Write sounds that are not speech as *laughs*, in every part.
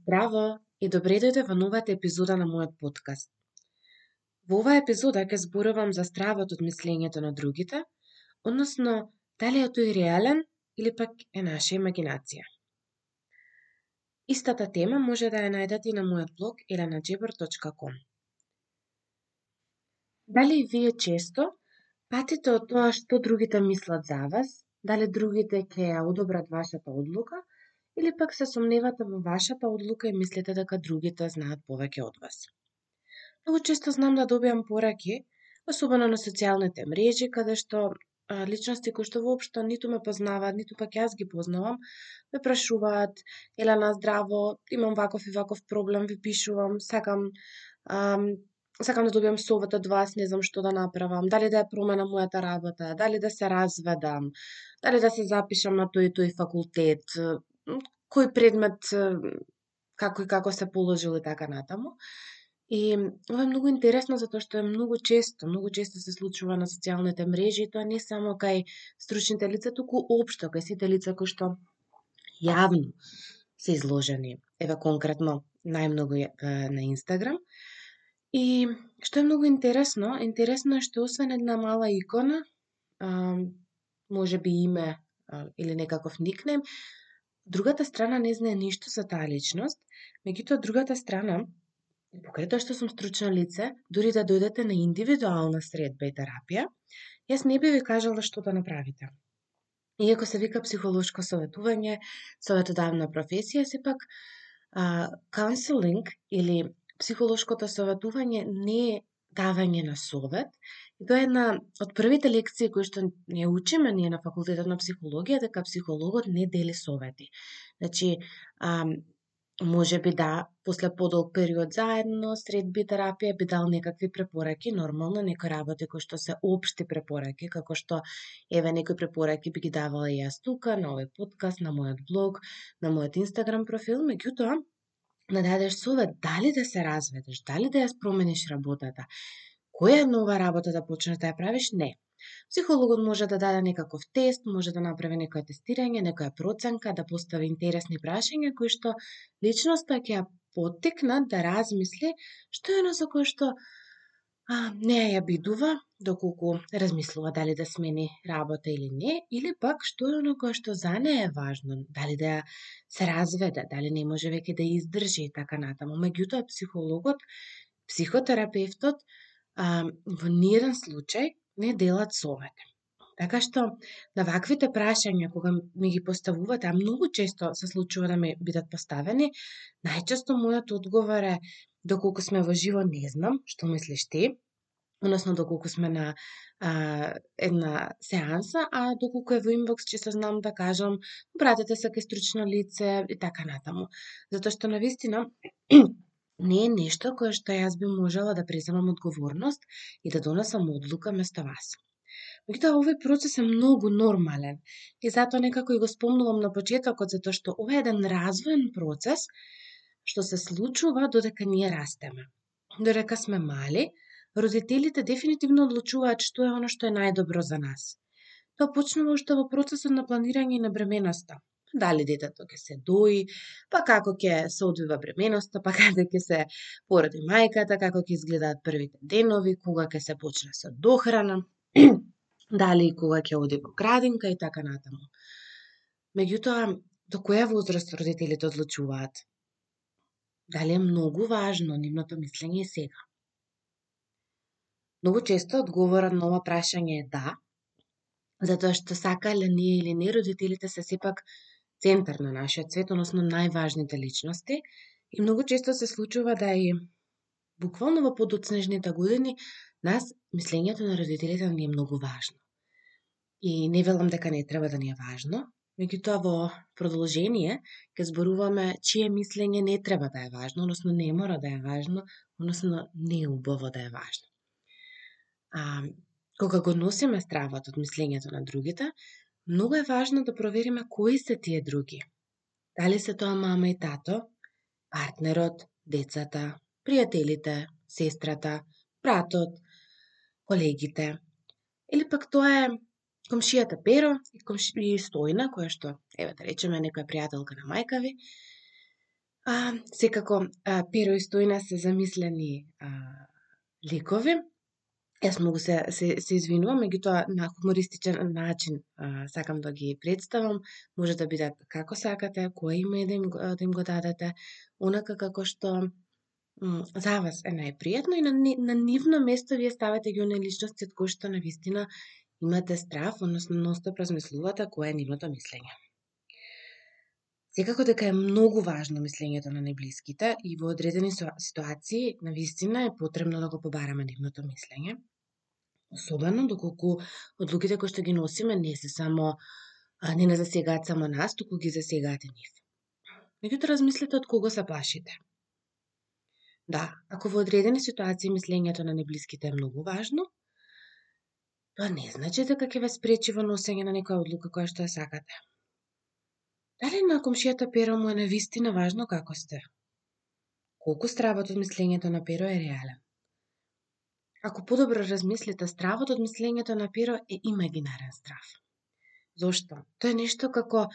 Здраво и добре дојде во новата епизода на мојот подкаст. Во оваа епизода ќе зборувам за стравот од мислењето на другите, односно дали е тој реален или пак е наша имагинација. Истата тема може да ја најдете и на мојот блог elenajebor.com. Дали вие често патите од тоа што другите мислат за вас, дали другите ќе ја одобрат вашата одлука или пак се сомневате во вашата одлука и мислите дека другите знаат повеќе од вас. Многу често знам да добиам пораки, особено на социјалните мрежи, каде што а, личности кои што воопшто ниту ме познаваат, ниту пак јас ги познавам, ме прашуваат, на здраво, имам ваков и ваков проблем, ви пишувам, сакам ам, сакам да добиам совет од вас, не знам што да направам, дали да ја променам мојата работа, дали да се разведам, дали да се запишам на тој и тој факултет, кој предмет како и како се положил и така натаму. И ова е многу интересно затоа што е многу често, многу често се случува на социјалните мрежи и тоа не само кај стручните лица, туку општо кај сите лица кои што јавно се изложени. Еве конкретно најмногу на Инстаграм. И што е многу интересно, интересно е што освен една мала икона, а, може би име а, или некаков никнем, Другата страна не знае ништо за таа личност, меѓутоа другата страна, покрај тоа што сум стручно лице, дури да дојдете на индивидуална средба и терапија, јас не би ви кажала што да направите. Иако се вика психолошко советување, советодавна професија, сепак каунселинг или психолошкото советување не е давање на совет, И тоа е една од првите лекции кои што не учиме ние на факултетот на психологија, дека психологот не дели совети. Значи, а, може би да, после подолг период заедно, средби терапија би дал некакви препораки, нормално некои работи кои што се општи препораки, како што еве некои препораки би ги давала и јас тука, на овој подкаст, на мојот блог, на мојот Инстаграм профил, меѓутоа, да дадеш совет дали да се разведеш, дали да ја промениш работата, која нова работа да почнеш да ја правиш, не. Психологот може да даде некаков тест, може да направи некоја тестирање, некоја проценка, да постави интересни прашања кои што личноста ќе ја поттикнат да размисли што е оно за кое што а, не ја бидува, доколку размислува дали да смени работа или не, или пак што е оно кое што за неја е важно, дали да се разведе, дали не може веќе да издржи и така натаму. Меѓутоа, психологот, психотерапевтот, а, во ниеден случај не делат совет. Така што на ваквите прашања кога ми ги поставувате, а многу често се случува да ми бидат поставени, најчесто мојот одговор е доколку сме во живо не знам, што мислиш ти, односно доколку сме на а, една сеанса, а доколку е во инбокс, че се знам да кажам, пратете се кај стручно лице и така натаму. Затоа што на вистина *clears throat* не е нешто кое што јас би можела да преземам одговорност и да донесам одлука место вас. Меѓутоа, овој процес е многу нормален и затоа некако и го спомнувам на почетокот, затоа што ова е еден развоен процес што се случува додека ние растеме. Додека сме мали, родителите дефинитивно одлучуваат што е оно што е најдобро за нас. Тоа почнува уште во процесот на планирање на бременоста дали детето ќе се дои, па како ќе се одвива бременоста, па *laughs* каде ќе се породи мајката, како ќе изгледаат првите денови, кога ќе се почне со дохрана, *clears throat* дали и кога ќе оди во градинка и така натаму. Меѓутоа, до која возраст родителите одлучуваат? Дали е многу важно нивното мислење сега? Многу често одговорот на ова прашање е да, затоа што сакале ние или не родителите се сепак центар на нашиот свет, односно најважните личности. И многу често се случува да и буквално во подоцнежните години нас мислењето на родителите ни е многу важно. И не велам дека не треба да ни е важно, меѓутоа во продолжение ќе зборуваме чие мислење не треба да е важно, односно не мора да е важно, односно не е убаво да е важно. А, кога го носиме стравот од мислењето на другите, Многу е важно да провериме кои се тие други. Дали се тоа мама и тато, партнерот, децата, пријателите, сестрата, братот, колегите. Или пак тоа е комшијата Перо и, комши... и Стојна, која што, еве да речеме, некоја пријателка на мајка ви. А, секако, а, Перо и Стојна се замислени а, ликови. Јас многу се, се, се извинувам, меѓутоа на хумористичен начин а, сакам да ги представам. Може да бидат како сакате, кој име да им, да им го дадете, онака како што за вас е најпријатно и на, на нивно место вие ставате ги оние личности од кои што на вистина имате страф, односно ностоп размислувате кое е нивното мислење. Секако дека е многу важно мислењето на неблиските и во одредени ситуации на вистина е потребно да го побараме нивното мислење. Особено доколку одлуките кои што ги носиме не се само не не засегаат само нас, туку ги засегаат и нив. Меѓутоа размислете од кого се плашите. Да, ако во одредени ситуации мислењето на неблиските е многу важно, тоа не значи дека ќе ве спречи во носење на некоја одлука која што ја сакате. Дали на комшијата Перо му е на вистина важно како сте? Колку стравот од мислењето на Перо е реален? Ако подобро размислите, стравот од мислењето на Перо е имагинарен страв. Зошто? Тоа е нешто како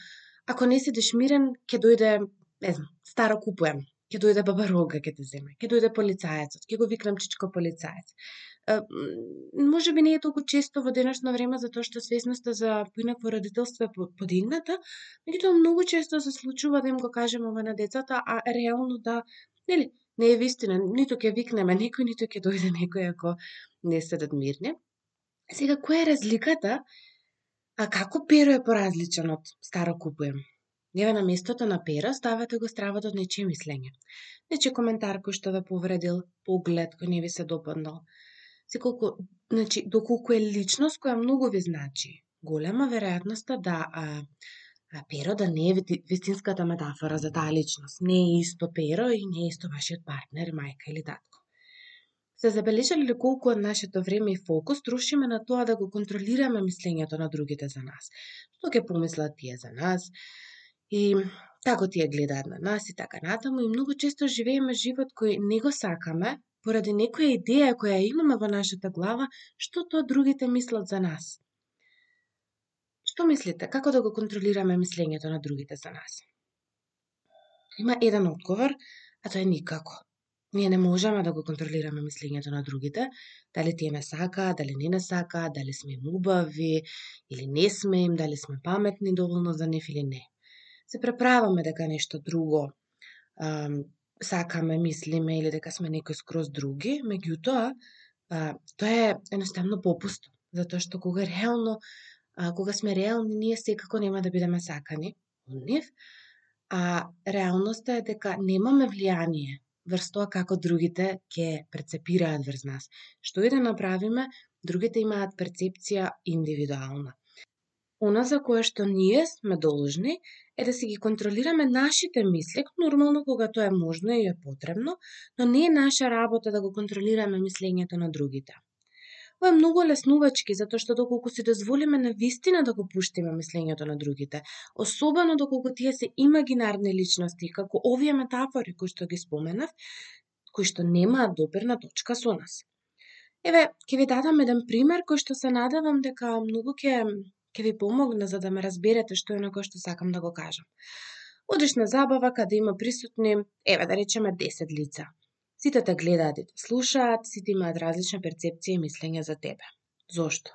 ако не си мирен, ќе дојде, не знам, старо купуем, ќе дојде баба рога ќе те земе, ќе дојде полицаецот, ќе го викнам чичко полицаец може би не е толку често во денешно време затоа што свесноста за поинакво родителство е подигната, меѓутоа многу често се случува да им го кажеме ова на децата, а реално да, нели, не е вистина, ниту ќе викнеме некој, ниту ќе дојде некој ако не седат мирни. Сега, која е разликата? А како Перо е поразличен од Старо купуем? Еве на местото на Перо ставате го стравот од нечие мислење. Нече коментар кој што ве повредил, поглед кој не ви се допаднал секолку, значи, доколку е личност која многу ви значи, голема веројатноста да а, а перо да не е вистинската метафора за таа личност. Не е исто перо и не е исто вашиот партнер, мајка или татко. Се забележали ли колку од нашето време и фокус трошиме на тоа да го контролираме мислењето на другите за нас? Што ќе помислат тие за нас? И како тие гледаат на нас и така натаму и многу често живееме живот кој не го сакаме, поради некоја идеја која имаме во нашата глава, што тоа другите мислат за нас. Што мислите? Како да го контролираме мислењето на другите за нас? Има еден одговор, а тоа е никако. Ние не можеме да го контролираме мислењето на другите, дали тие не сакаат, дали не не сакаат, дали сме им убави или не сме им, дали сме паметни доволно за нив или не. Се преправаме дека нешто друго сакаме, мислиме или дека сме некој скроз други, меѓутоа, а, тоа е едноставно попуст, затоа што кога реално, а, кога сме реални, ние секако нема да бидеме сакани од нив, а реалноста е дека немаме влијание врз тоа како другите ќе прецепираат врз нас. Што и да направиме, другите имаат перцепција индивидуална. Она за кое што ние сме должни е да си ги контролираме нашите мисли, нормално кога тоа е можно и е потребно, но не е наша работа да го контролираме мислењето на другите. Ова е многу леснувачки, затоа што доколку си дозволиме на вистина да го пуштиме мислењето на другите, особено доколку тие се имагинарни личности, како овие метафори кои што ги споменав, кои што немаат допирна точка со нас. Еве, ќе ви дадам еден пример кој што се надевам дека многу ќе ќе ви помогне за да ме разберете што е на што сакам да го кажам. Одиш на забава каде има присутни, еве да речеме 10 лица. Сите те гледаат и те слушаат, сите имаат различна перцепција и мислење за тебе. Зошто?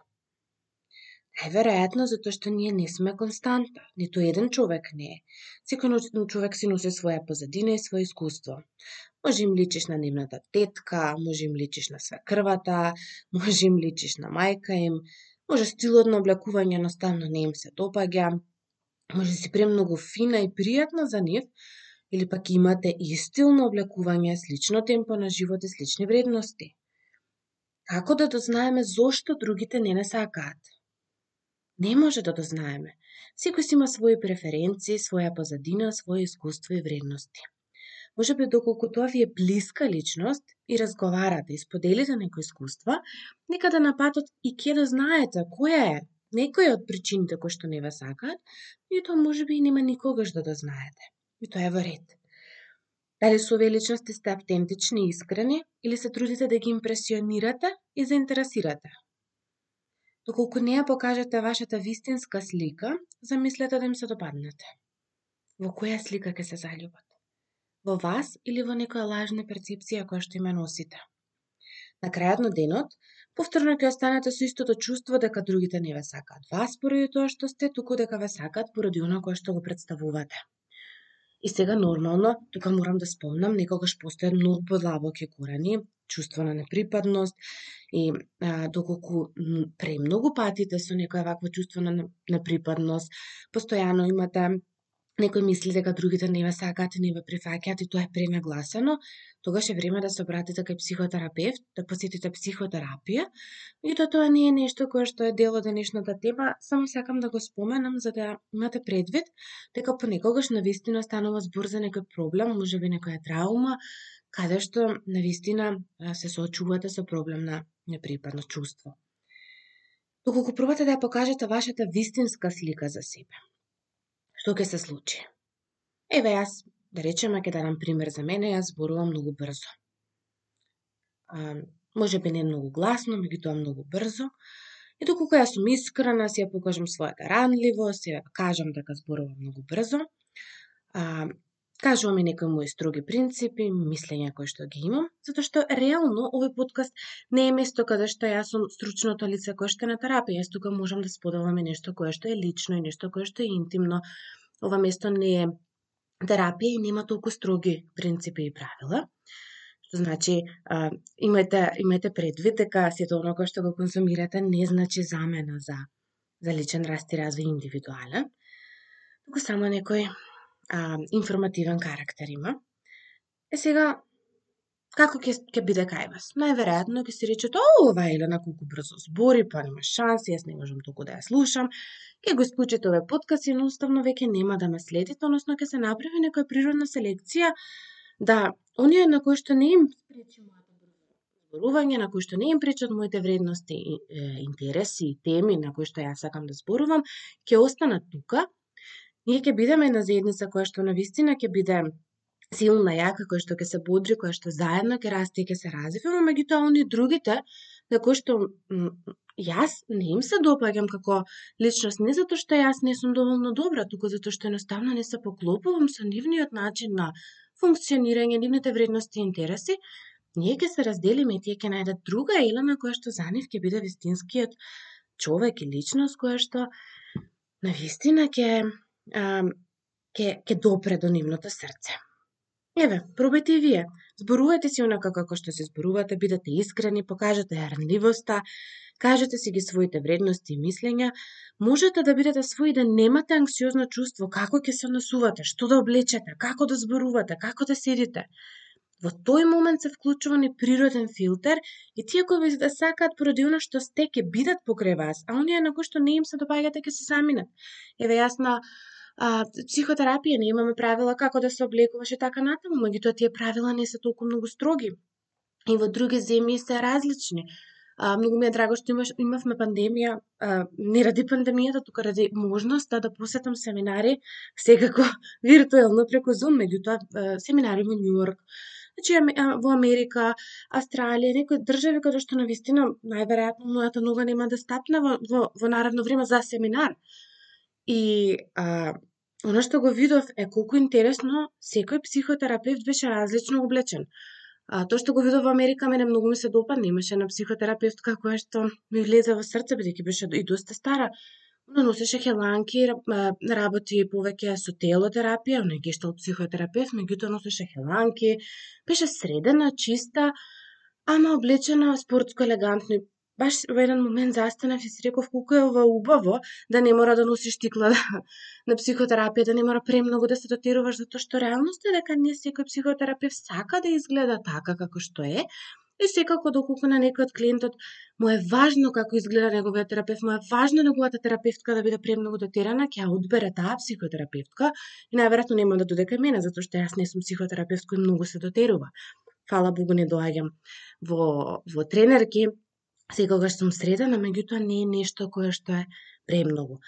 Најверојатно затоа што ние не сме константа, ниту еден човек не е. Секој човек си носи своја позадина и свое искуство. Може им личиш на нивната тетка, може им личиш на свекрвата, *laughs* може им личиш на мајка им, Може стилот на облекување едноставно не им се допаѓа, може си премногу фина и пријатна за нив, или пак имате и стил на облекување, слично темпо на живот и слични вредности. Како да дознаеме зошто другите не не сакаат? Не може да дознаеме. Секој си има своји преференции, своја позадина, своје искуство и вредности. Може би доколку тоа ви е блиска личност и разговарате и споделите некои искуства, некада на патот и ќе да знаете која е некоја од причините кои што не ве сакаат, и тоа може би и нема никогаш да да знаете. И тоа е во ред. Дали со овие личности сте автентични и искрени или се трудите да ги импресионирате и заинтересирате? Доколку не ја покажете вашата вистинска слика, замислете да им се допаднете. Во која слика ќе се заљубат? Во вас или во некоја лажна перцепција која што има носите. На крајот на денот, повторно ќе останете со истото чувство дека другите не ве сакаат вас поради тоа што сте, туку дека ве сакаат поради она кое што го представувате. И сега нормално, тука морам да спомнам, некогаш постојат многу подлабоки корени, чувство на неприпадност и а, доколку премногу патите со некоја вакво чувство на неприпадност, постојано имате некој мисли дека другите не ве сакаат и не ве прифаќаат и тоа е пренагласено, тогаш е време да се обратите кај психотерапевт, да посетите психотерапија. И тоа тоа не е нешто кое што е дел од денешната тема, само сакам да го споменам за да имате предвид дека понекогаш на вистина станува збор за некој проблем, можеби некоја траума, каде што на вистина се соочувате со проблем на неприпадно чувство. Доколку пробате да ја покажете вашата вистинска слика за себе, што ќе се случи? Еве јас, да речеме, ќе дадам пример за мене, јас зборувам многу брзо. А, може би не многу гласно, меѓутоа многу брзо. И доколку јас сум искрена, си ја покажам својата ранливост, си ја кажам дека зборувам многу брзо, а, кажувам и некои мои строги принципи, мислења кои што ги имам, затоа што реално овој подкаст не е место каде што јас сум стручното лице кое што е на терапија. Јас тука можам да споделам и нешто кое што е лично и нешто кое што е интимно. Ова место не е терапија и нема толку строги принципи и правила. Што значи, а, имајте, имајте предвид дека сето оно кое што го консумирате не значи замена за, за личен раст и развој индивидуален, туку само некој а, информативен карактер има. Е сега, како ќе ќе биде кај вас? Најверојатно ќе се речете, "О, ова Елена колку брзо збори, па нема шанси, јас не можам толку да ја слушам." Ќе го исклучите овој подкаст и едноставно веќе нема да ме следите, односно ќе се направи некоја природна селекција да оние на кои што не им пречи мојата зборување, на кои што не им пречат моите вредности, интереси и теми на кои што јас сакам да зборувам, ќе останат тука ние ќе бидеме една заедница која што на вистина ќе биде силна, јака, која што ќе се бодри, која што заедно ќе расте и ќе се развива, меѓутоа оние другите на кои што јас не им се допаѓам како личност, не затоа што јас не сум доволно добра, туку затоа што едноставно не се поклопувам со нивниот начин на функционирање, нивните вредности и интереси, ние ќе се разделиме и тие ќе најдат друга Елена која што за нив ќе биде вистинскиот човек и личност која што на вистина ќе ке, ке допре до нивното срце. Еве, пробајте и вие. Зборувајте си онака како што се зборувате, бидете искрени, покажете јарнливоста, кажете си ги своите вредности и мислења, можете да бидете своји да немате анксиозно чувство како ќе се носувате? што да облечете, како да зборувате, како да седите. Во тој момент се вклучува ни природен филтер и тие кои да сакаат поради оно што сте ќе бидат покрај вас, а оние на кои што не им се допаѓате ќе се заминат. Еве јас на а, психотерапија не имаме правила како да се облекуваш и така натаму, меѓутоа тие правила не се толку многу строги. И во други земји се различни. А, многу ми е драго што имаш, имавме пандемија, а, не ради пандемијата, тука ради можноста да посетам семинари, секако *laughs* виртуелно преку Zoom, меѓутоа семинари во Њујорк, Значи, во Америка, Австралија, некои држави каде што на вистина најверојатно мојата нога нема да стапне во, во, во наредно време за семинар. И а, Оно што го видов е колку интересно секој психотерапевт беше различно облечен. А, тоа што го видов во Америка мене многу ми се допадна, имаше една психотерапевтка која што ми влезе во срце бидејќи беше и доста стара. Она носеше хеланки, работи повеќе со телотерапија, она ги гештал психотерапевт, меѓутоа носеше хеланки, беше средена, чиста, ама облечена спортско елегантно. Баш во еден момент застанав и си реков колку е ова убаво да не мора да носиш стикла на психотерапија, да не мора премногу да се дотируваш, затоа што реалноста е дека не секој психотерапевт сака да изгледа така како што е, И секако доколку на некој од клиентот му е важно како изгледа неговиот терапевт, му е важно неговата терапевтка да биде премногу дотирана, ќе ја одбере таа психотерапевтка и најверојатно нема да доде кај мене, затоа што јас не сум психотерапевт кој многу се дотерува. Фала Богу не доаѓам во, во тренерки, секогаш сум средена, меѓутоа не е нешто кое што е премногу.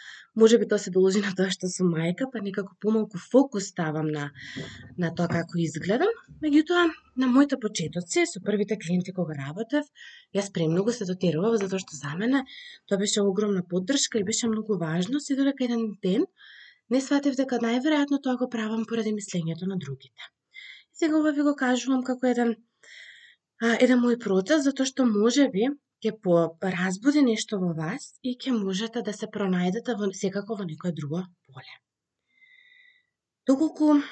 Може би тоа се должи на тоа што сум мајка, па некако помалку фокус ставам на, на тоа како изгледам. Меѓутоа, на моите почетоци, со првите клиенти кога работев, јас премногу се дотерував, затоа што за мене тоа беше огромна поддршка и беше многу важно, се додека еден ден не сватев дека најверојатно тоа го правам поради мислењето на другите. сега ова ви го кажувам како еден а, еден мој процес, затоа што може би ќе разбуди нешто во вас и ќе можете да се пронајдете во, секако во некое друго поле. Доколку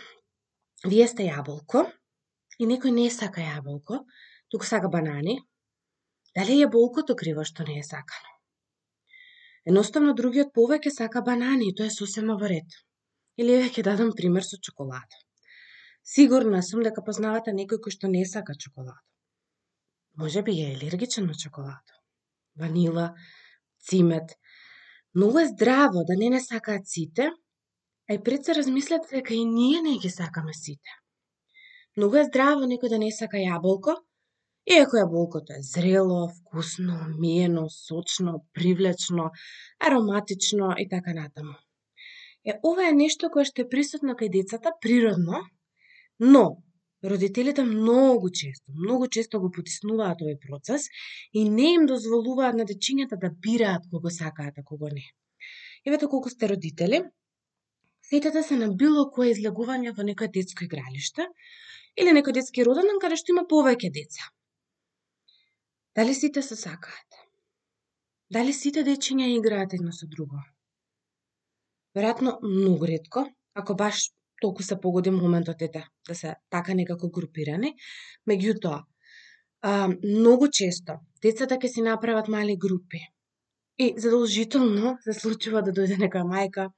вие сте јаболко и некој не сака јаболко, туку сака банани, дали е јаболкото криво што не е сакано? Едноставно другиот повеќе сака банани и тоа е сосема во ред. Или еве ќе дадам пример со чоколада. Сигурна сум дека познавате некој кој што не сака чоколада. Може би е алергичен на чоколада. Ванила, цимет. Многу е здраво да не не сакаат сите, а и пред се размислете дека и ние не ги сакаме сите. Многу е здраво некој да не сака јаболко, Иако јаболкото е зрело, вкусно, миено, сочно, привлечно, ароматично и така натаму. Е, ова е нешто кое што е присутно кај децата природно, но родителите многу често, многу често го потиснуваат овој процес и не им дозволуваат на дечињата да бираат кого сакаат, а кого не. Евете колку сте родители, сетете се на било кое излегување во некој детско игралиште или некој детски родендан каде што има повеќе деца. Дали сите се сакаат? Дали сите дечиња играат едно со друго? Веројатно многу ретко, ако баш толку се погоди моментот ете да се така некако групирани, меѓутоа а, многу често децата ќе си направат мали групи. И задолжително *laughs* се случува да дојде нека мајка,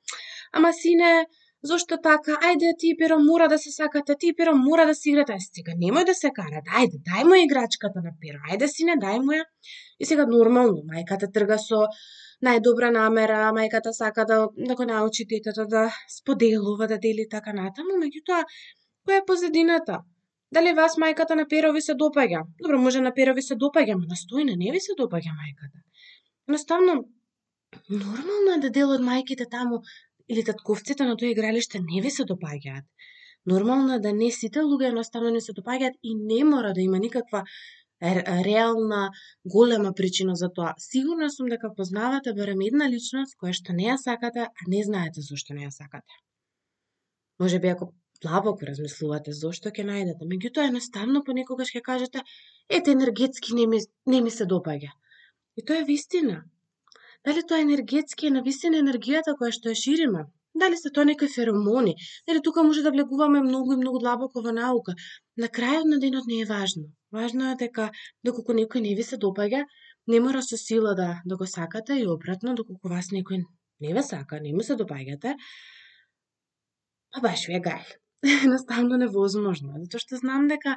ама сине, Зошто така? Ајде, ти перо мора да се сакате, ти перо мора да се играте. Сега немој да се карат. Ајде, дај му играчката на перо. Ајде, сине, дај му ја. И сега нормално, мајката трга со најдобра намера, мајката сака да, да го научи детето да споделува, да дели така натаму, меѓутоа, која е позадината? Дали вас мајката на перови се допаѓа? Добро, може на перови се допаѓа, но на стојна не ви се допаѓа мајката. Наставно нормално е да дел од мајките таму или татковците на тоа игралиште не ви се допаѓаат. Нормално е да не сите луѓе едноставно не се допаѓаат и не мора да има никаква реална, голема причина за тоа. Сигурна сум дека познавате барем една личност која што не ја сакате, а не знаете зошто не ја сакате. Може би ако длабоко размислувате зошто ќе најдете, меѓутоа едноставно понекогаш ќе кажете, ете енергетски не ми, не ми се допаѓа. И тоа е вистина. Дали тоа енергетски е на вистина енергијата која што ја шириме? Дали се тоа некои феромони? Дали тука може да влегуваме многу и многу длабоко во наука? На крајот на денот не е важно. Важно е дека доколку некој не ви се допаѓа, не мора со сила да, да го сакате и обратно, доколку вас некој не ве сака, не му се допаѓате, па баш ви е гај. *laughs* Едноставно невозможно, затоа што знам дека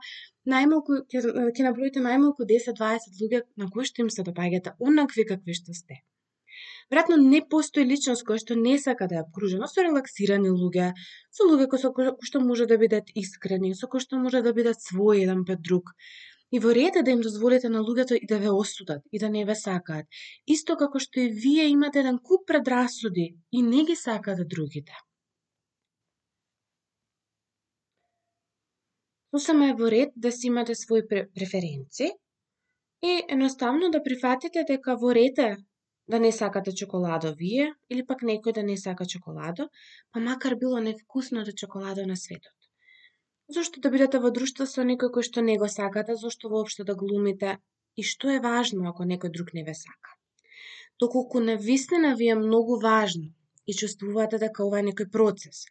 најмалку ќе, ќе наброите најмалку 10-20 луѓе на кои што им се допаѓате, онакви какви што сте. Веројатно не постои личност која што не сака да е обкружена со релаксирани луѓе, со луѓе кои, со кои што може да бидат искрени, со кои што може да бидат своји еден пред друг. И во ред да им дозволите на луѓето и да ве осудат, и да не ве сакаат. Исто како што и вие имате еден куп предрасуди и не ги сакате другите. Сосема е во ред да си имате своји преференции и едноставно да прифатите дека во ред е да не сакате чоколадо вие, или пак некој да не сака чоколадо, па макар било невкусното чоколадо на светот. Зошто да бидете во друштво со некој кој што не го сакате, зошто воопшто да глумите и што е важно ако некој друг не ве сака. Доколку на вистина ви е многу важно и чувствувате дека ова е некој процес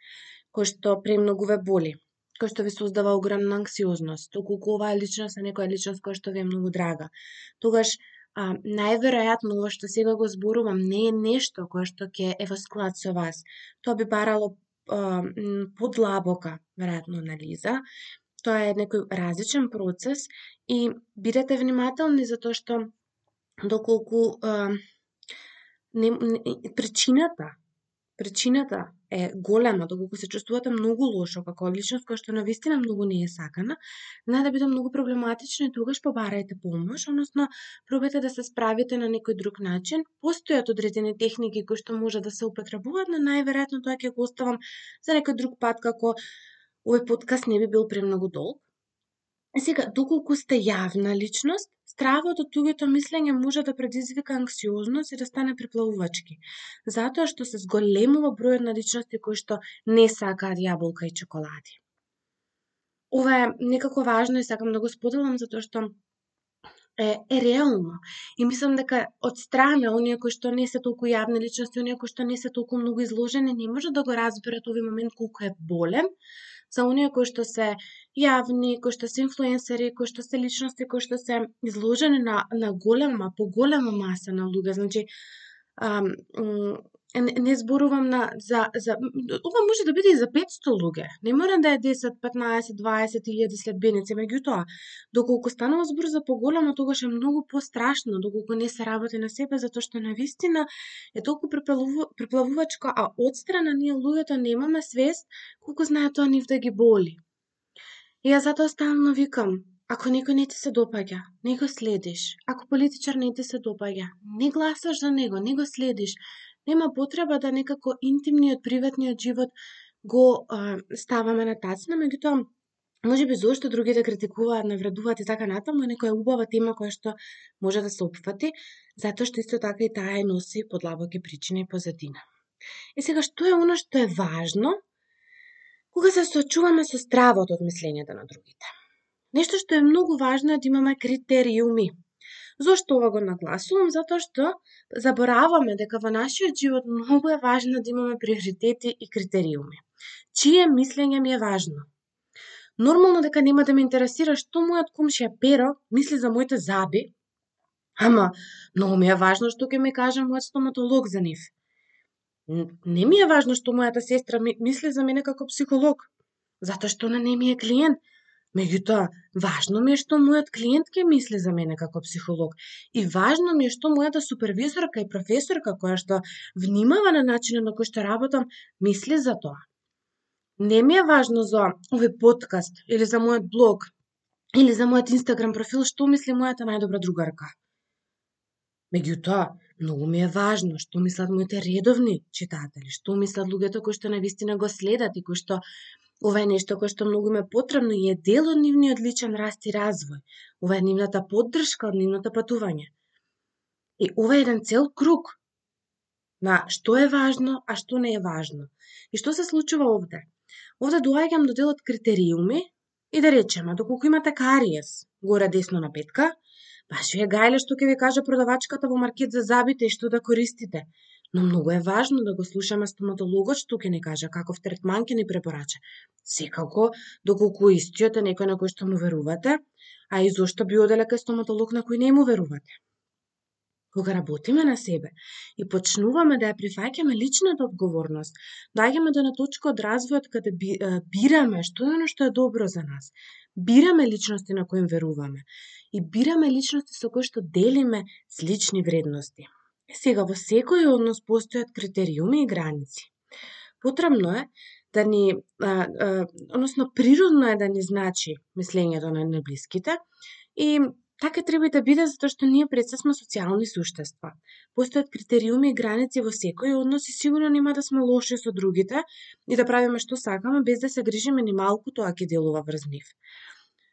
кој што премногу ве боли, кој што ви создава огромна анксиозност, доколку оваа личност е некоја личност која што ви е многу драга, тогаш а, најверојатно ова што сега го зборувам не е нешто кое што ќе е во склад со вас. Тоа би барало а, подлабока, веројатно, анализа. Тоа е некој различен процес и бидете внимателни за тоа што доколку а, не, не, причината причината е голема, доколку се чувствувате многу лошо како личност која што на вистина многу не е сакана, не да биде многу проблематично и тогаш побарајте помош, односно пробајте да се справите на некој друг начин. Постојат одредени техники кои што може да се употребуваат, но најверојатно тоа ќе го оставам за некој друг пат како овој подкаст не би бил премногу долг. Е сега, доколку сте јавна личност, стравот од тугото мислење може да предизвика анксиозност и да стане приплавувачки, затоа што се зголемува бројот на личности кои што не сакаат јаболка и чоколади. ова е некако важно и сакам да го споделам затоа што е, е реално. И мислам дека од страна, оние кои што не се толку јавни личности, оние кои што не се толку многу изложени, не може да го разберат овој момент колку е болен, за оние кои што се јавни, кои што се инфлуенсери, кои што се личности, кои што се изложени на, на голема, поголема маса на луѓе. Значи, а, не, зборувам на за за ова може да биде и за 500 луѓе. Не мора да е 10, 15, 20 илјади следбеници, меѓутоа доколку станува збор за поголемо, тогаш е многу пострашно доколку не се работи на себе затоа што на вистина е толку преплавувачко, а од страна ние луѓето немаме свест колку знае тоа нив да ги боли. И ја затоа стално викам, Ако некој не ти се допаѓа, не го следиш. Ако политичар не ти се допаѓа, не гласаш за него, не го следиш нема потреба да некако интимниот, приватниот живот го а, ставаме на тацна, меѓутоа може би зошто другите критикуваат, навредуваат и така натаму, некоја убава тема која што може да се опфати, затоа што исто така и таа е носи подлабоки причини и позадина. И сега, што е оно што е важно кога се соочуваме со стравот од мислењето на другите? Нешто што е многу важно е да имаме критериуми Зошто ова го нагласувам? Затоа што забораваме дека во нашиот живот многу е важно да имаме приоритети и критериуми. Чие мислење ми е важно? Нормално дека нема да ме интересира што мојот комшија Перо мисли за моите заби, ама многу ми е важно што ќе ми каже мојот стоматолог за нив. Не ми е важно што мојата сестра мисли за мене како психолог, затоа што она не ми е клиент, Меѓутоа, важно ми е што мојот клиент ќе мисли за мене како психолог. И важно ми е што мојата супервизорка и професорка која што внимава на начинот на кој што работам, мисли за тоа. Не ми е важно за овој подкаст или за мојот блог или за мојот Инстаграм профил што мисли мојата најдобра другарка. Меѓутоа, многу ми е важно што мислат моите редовни читатели, што мислат луѓето кои што навистина го следат и кои што Ова е нешто кое што многу ме потребно и е дел од нивниот личен раст и развој. Ова е нивната поддршка од нивното патување. И ова е еден цел круг на што е важно, а што не е важно. И што се случува овде? Овде доаѓам до делот критериуми и да речеме, доколку имате кариес горе десно на петка, баш ви е гајле што ќе ви каже продавачката во маркет за забите и што да користите. Но многу е важно да го слушаме стоматологот што ќе ни каже каков третман ќе ни препорача. Секако, доколку истиот е некој на кој што му верувате, а и зошто би оделе кај стоматолог на кој не му верувате. Кога работиме на себе и почнуваме да ја прифаќаме личната одговорност, доаѓаме до да на точка од развојот каде бираме што е оно што е добро за нас. Бираме личности на кои веруваме и бираме личности со кои што делиме слични вредности. Сега, во секој однос постојат критериуми и граници. Потребно е да ни, а, а, односно природно е да ни значи мислењето на неблиските и така треба и да биде затоа што ние пред се сме социјални суштества. Постојат критериуми и граници во секој однос и сигурно нема да сме лоши со другите и да правиме што сакаме без да се грижиме ни малку тоа ќе делува врз нив.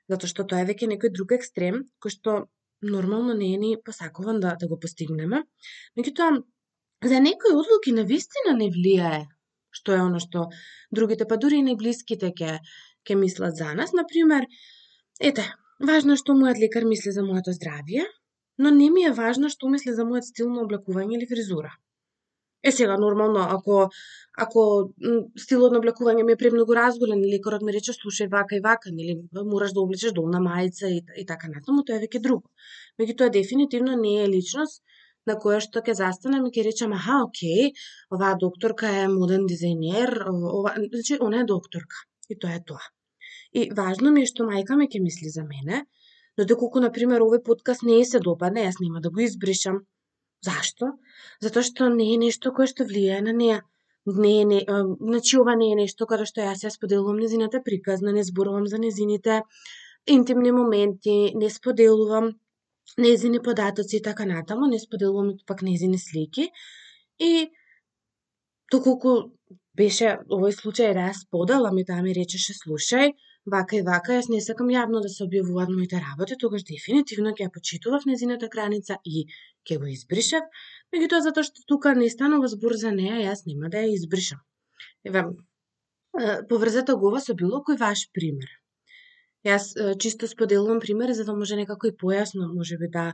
Затоа што тоа е веќе некој друг екстрем кој што нормално не е ни посакуван да, да го постигнеме. Меѓутоа, за некои одлуки на вистина не влијае што е оно што другите, па дури и најблиските ке, ке мислат за нас. Например, ете, важно е што мојот лекар мисли за моето здравје, но не ми е важно што мисли за мојот стил на облекување или фризура. Е сега нормално ако ако стилот на облекување ми е премногу разголен или лекарот ми рече слушај вака и вака, нели мораш да облечеш долна мајца и, и така натаму, тоа е веќе друго. Меѓутоа дефинитивно не е личност на која што ќе застанам и ќе речам, аха, окей, оваа докторка е моден дизајнер, ова, значи, она е докторка. И тоа е тоа. И важно ми е што мајка ми ќе мисли за мене, но доколку, например, овој подкаст не е се допадне, јас нема да го избришам, Зашто? Затоа што не е нешто кое што влијае на неа. Не е, не, значи ова не е нешто каде што јас ја споделувам незината приказна, не зборувам за незините интимни моменти, не споделувам незини податоци и така натаму, не споделувам пак незини слики. И доколку беше овој случај да ја споделам и таа ми речеше слушај, вака и вака, јас не сакам јавно да се објавуваат моите работи, тогаш дефинитивно ќе ја почитував незината граница и ќе го избришев, меѓутоа затоа што тука не станува збор за неа, јас нема да ја избришам. Еве, поврзете го ова со било кој ваш пример. Јас чисто споделувам примери за да може некако и појасно можеби да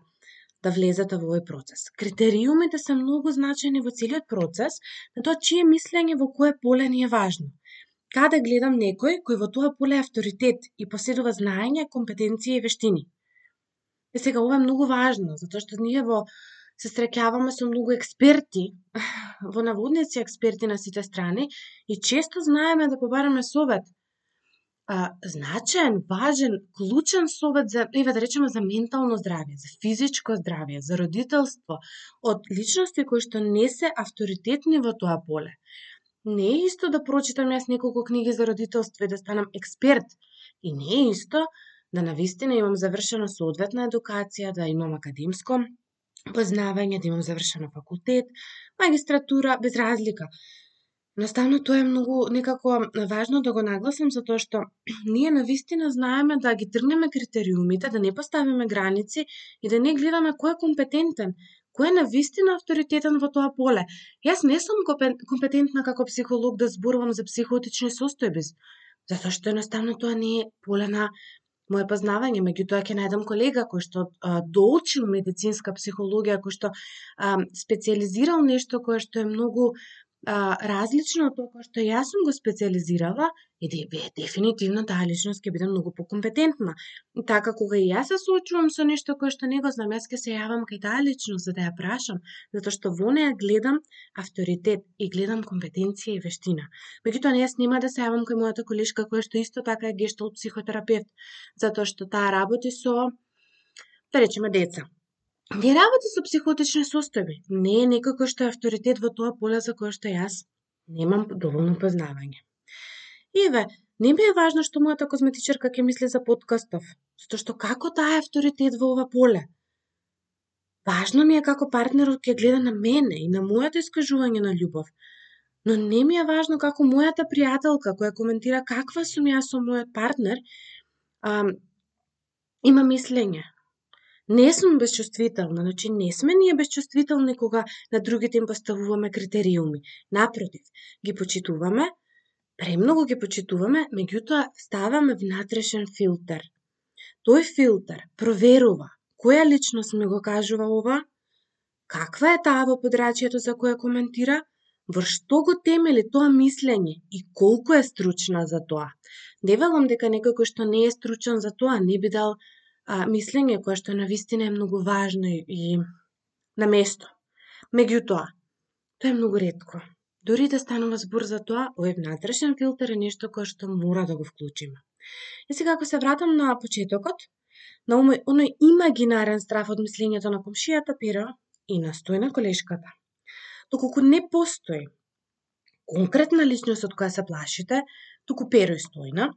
да влезете во овој процес. Критериумите се многу значајни во целиот процес на тоа чие мислење во кое поле ни е важно. Каде гледам некој кој во тоа поле е авторитет и поседува знаење, компетенција и вештини. Е сега ова е многу важно, затоа што ние во се среќаваме со многу експерти, *laughs* во наводници експерти на сите страни и често знаеме да побараме совет а, значаен, важен, клучен совет за, еве да речеме, за ментално здравје, за физичко здравје, за родителство, од личности кои што не се авторитетни во тоа поле. Не е исто да прочитам јас неколку книги за родителство и да станам експерт. И не е исто да навистина имам завршена соодветна едукација, да имам академско познавање, да имам завршено факултет, магистратура, без разлика. Наставно тоа е многу некако важно да го нагласам за тоа што *clears throat* ние на вистина знаеме да ги тргнеме критериумите, да не поставиме граници и да не гледаме кој е компетентен, кој е на вистина авторитетен во тоа поле. Јас не сум компетентна како психолог да зборувам за психотични состојби, затоа што едноставно тоа не е поле на моје познавање, меѓутоа ќе најдам колега кој што а, доучил медицинска психологија, кој што а, специализирал нешто кое што е многу а, различно од тоа што јас сум го специализирала, и де, дефинитивно таа личност ќе биде многу покомпетентна. И така, кога и јас се соочувам со нешто кое што не го знам, јас ќе се јавам кај таа личност за да ја прашам, затоа што во неа гледам авторитет и гледам компетенција и вештина. Меѓутоа, јас нема да се јавам кај мојата колешка која што исто така е гештал психотерапевт, затоа што таа работи со, да речеме, деца не работи со психотични состојби. Не е некој кој што е авторитет во тоа поле за кое што јас немам доволно познавање. Еве, не ми е важно што мојата козметичарка ќе мисли за подкастов, затоа што како таа е авторитет во ова поле. Важно ми е како партнерот ќе гледа на мене и на мојата искажување на љубов. Но не ми е важно како мојата пријателка која коментира каква сум јас со мојот партнер, а, има мислење, Не сум безчувствителна, значи не сме ние безчувствителни кога на другите им поставуваме критериуми. Напротив, ги почитуваме, премногу ги почитуваме, меѓутоа ставаме внатрешен филтер. Тој филтер проверува која личност ми го кажува ова, каква е таа во подрачјето за која коментира, врз што го темели тоа мислење и колку е стручна за тоа. Не велам дека некој кој што не е стручен за тоа не би дал а, мислење кое што на вистина е многу важно и, и на место. Меѓутоа, тоа е многу ретко. Дори да станува збор за тоа, овој внатрешен филтер е нешто кое што мора да го вклучиме. И сега ако се вратам на почетокот, на оној, оној имагинарен страф од мислењето на комшијата Перо и на стојна колешката. Доколку не постои конкретна личност од која се плашите, туку Перо и стојна,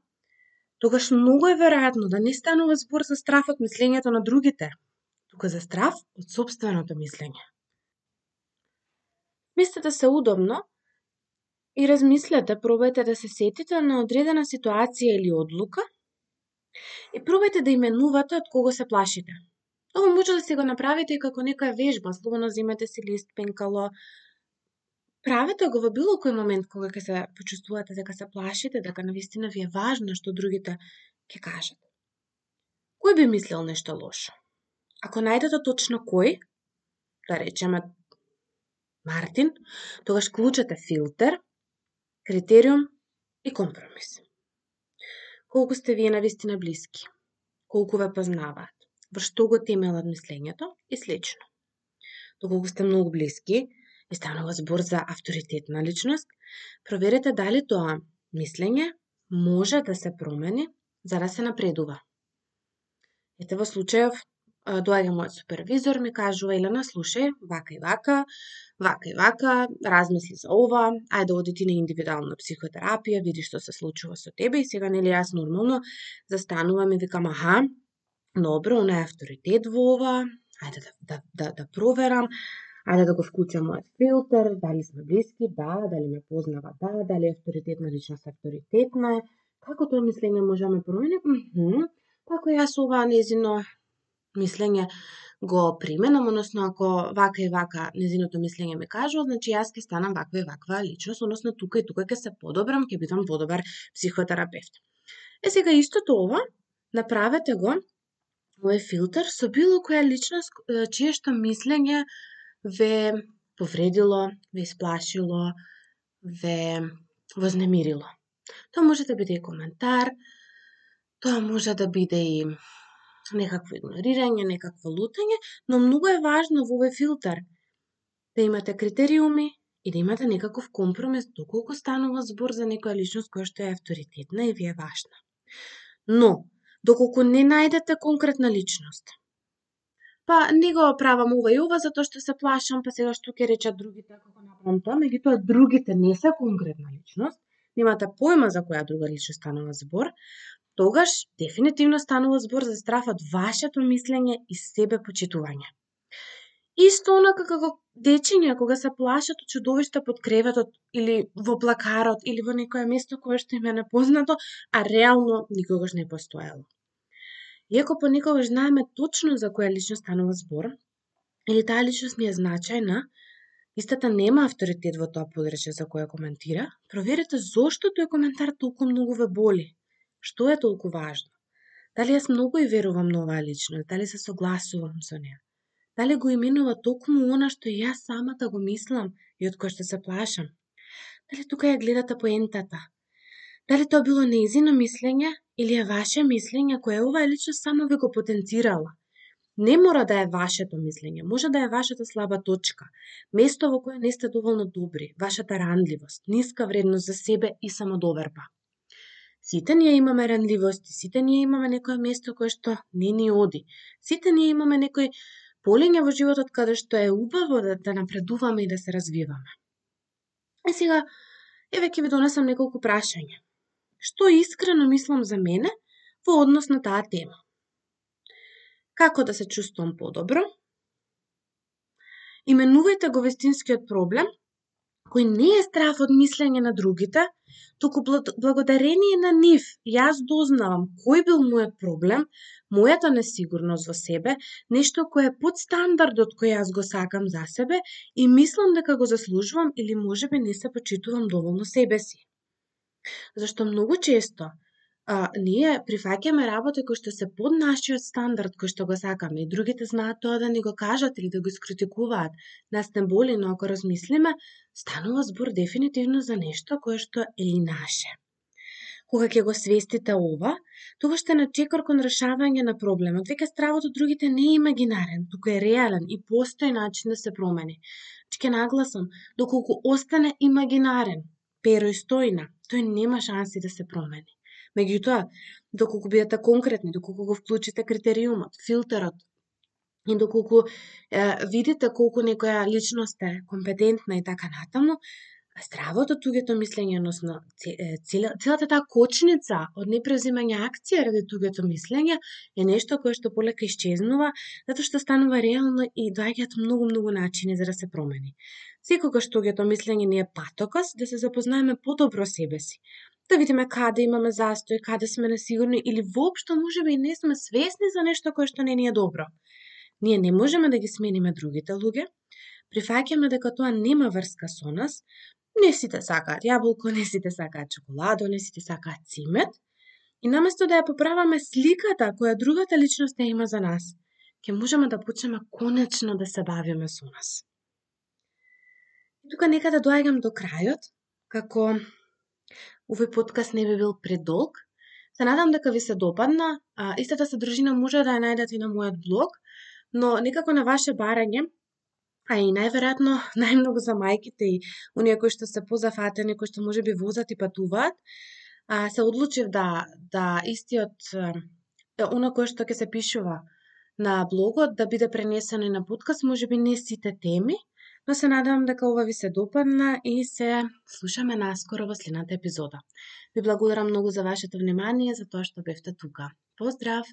тогаш многу е веројатно да не станува збор за страф од мислењето на другите, туку за страф од собственото мислење. Мислете се удобно и размислете, пробајте да се сетите на одредена ситуација или одлука и пробајте да именувате од кого се плашите. Ова може да се го направите и како нека вежба, слободно земете си лист, пенкало, Правете го во било кој момент кога ќе се почувствувате дека се плашите, дека навистина ви е важно што другите ќе кажат. Кој би мислел нешто лошо? Ако најдете точно кој, да речеме Мартин, тогаш клучете филтер, критериум и компромис. Колку сте вие навистина блиски? Колку ве познаваат? Во што го темелат мислењето и слично. Доколку сте многу блиски, и станува збор за авторитетна личност, проверете дали тоа мислење може да се промени за да се напредува. Ете во случајов доаѓа мојот супервизор, ми кажува Елена, слушај, вака и вака, вака и вака, размисли за ова, ајде оди ти на индивидуална психотерапија, види што се случува со тебе и сега нели јас нормално застанувам и викам, аха, добро, она е авторитет во ова, ајде да, да, да, да проверам, Ајде да го вклучам мојот филтер, дали сме блиски, да, дали ме познава, да, дали е авторитетна личност, авторитетна е. Како тоа мислење може да ме промени? Mm Ако јас ова незино мислење го применам, односно ако вака и вака незиното мислење ми кажува, значи јас ќе станам ваква и ваква личност, односно тука и тука ќе се подобрам, ќе бидам подобар психотерапевт. Е сега истото ова Направете го овој филтер со било која личност чие што мислење ве повредило, ве исплашило, ве вознемирило. Тоа може да биде и коментар, тоа може да биде и некакво игнорирање, некакво лутање, но многу е важно во овој филтер да имате критериуми и да имате некаков компромис доколку станува збор за некоја личност која што е авторитетна и ви е важна. Но, доколку не најдете конкретна личност, па не го правам ова и ова затоа што се плашам, па сега што ќе речат другите како направам тоа, меѓутоа другите не се конкретна личност, немате појма за која друга личност станува збор, тогаш дефинитивно станува збор за страф од вашето мислење и себе почитување. Исто онака како дечиња кога се плашат од чудовишта под креветот или во плакарот или во некое место кое што им е непознато, а реално никогаш не постоело. Иако понекогаш знаеме точно за која личност станува збор, или таа личност ми е значајна, истата нема авторитет во тоа подрече за која коментира, проверете зошто тој коментар толку многу ве боли Што е толку важно? Дали јас многу и верувам на оваа личност? Дали се согласувам со неа? Дали го именува токму она што јас самата го мислам и од кој што се плашам? Дали тука ја гледате поентата? Дали тоа било неизино мислење или е ваше мислење кое оваа личност само ви го потенцирала? Не мора да е вашето мислење, може да е вашата слаба точка, место во кое не сте доволно добри, вашата ранливост, ниска вредност за себе и самодоверба. Сите ние имаме ранливости, сите ние имаме некое место кое што не ни оди. Сите ние имаме некој полење во животот каде што е убаво да, да напредуваме и да се развиваме. И сега, еве ќе ви донесам неколку прашања. Што искрено мислам за мене во однос на таа тема? Како да се чувствам подобро? Именувајте го вестинскиот проблем кој не е страф од мислење на другите, туку благодарение на нив јас дознавам кој бил мојот проблем, мојата несигурност во себе, нешто кое е под стандардот кој јас го сакам за себе и мислам дека го заслужувам или можеби не се почитувам доволно себе си. Зашто многу често а, ние прифаќаме работи кои што се под нашиот стандард кој што го сакаме и другите знаат тоа да ни го кажат или да го искритикуваат. Нас не боли, но ако размислиме, станува збор дефинитивно за нешто кое што е и наше. Кога ќе го свестите ова, тогаш ще на чекор кон решавање на проблемот. Веќе стравот од другите не е имагинарен, туку е реален и постои начин да се промени. Значи, ќе нагласам, доколку остане имагинарен, перо и стојна, тој нема шанси да се промени. Меѓутоа, доколку бидете така конкретни, доколку го вклучите критериумот, филтерот, и доколку е, видите колку некоја личност е компетентна и така натаму, здравото тугето мислење, односно целата таа кочница од непрезимање акција ради тугето мислење е нешто кое што полека исчезнува, затоа што станува реално и доаѓаат многу многу начини за да се промени. Секогаш тугето мислење не е патокас да се запознаеме подобро себе си, да видиме каде имаме застој, каде сме несигурни или воопшто можеби и не сме свесни за нешто кое што не ни е добро. Ние не можеме да ги смениме другите луѓе, прифаќаме дека тоа нема врска со нас, не сите сакаат јаболко, не сите сакаат чоколадо, не сите сакаат цимет, и наместо да ја поправаме сликата која другата личност ја има за нас, ќе можеме да почнеме конечно да се бавиме со нас. И тука некаде да доаѓам до крајот, како овој подкаст не би бил предолг. Се надам дека ви се допадна. А, истата содржина може да ја најдете и на мојот блог, но некако на ваше барање, а и најверојатно *laughs* најмногу за мајките и оние кои што се позафатени, кои што може би возат и патуваат, а, се одлучив да, да истиот, оно кое што ќе се пишува на блогот, да биде пренесено и на подкаст, може би не сите теми, но се надевам дека ова ви се допадна и се слушаме наскоро во следната епизода. Ви благодарам многу за вашето внимание, за тоа што бевте тука. Поздрав!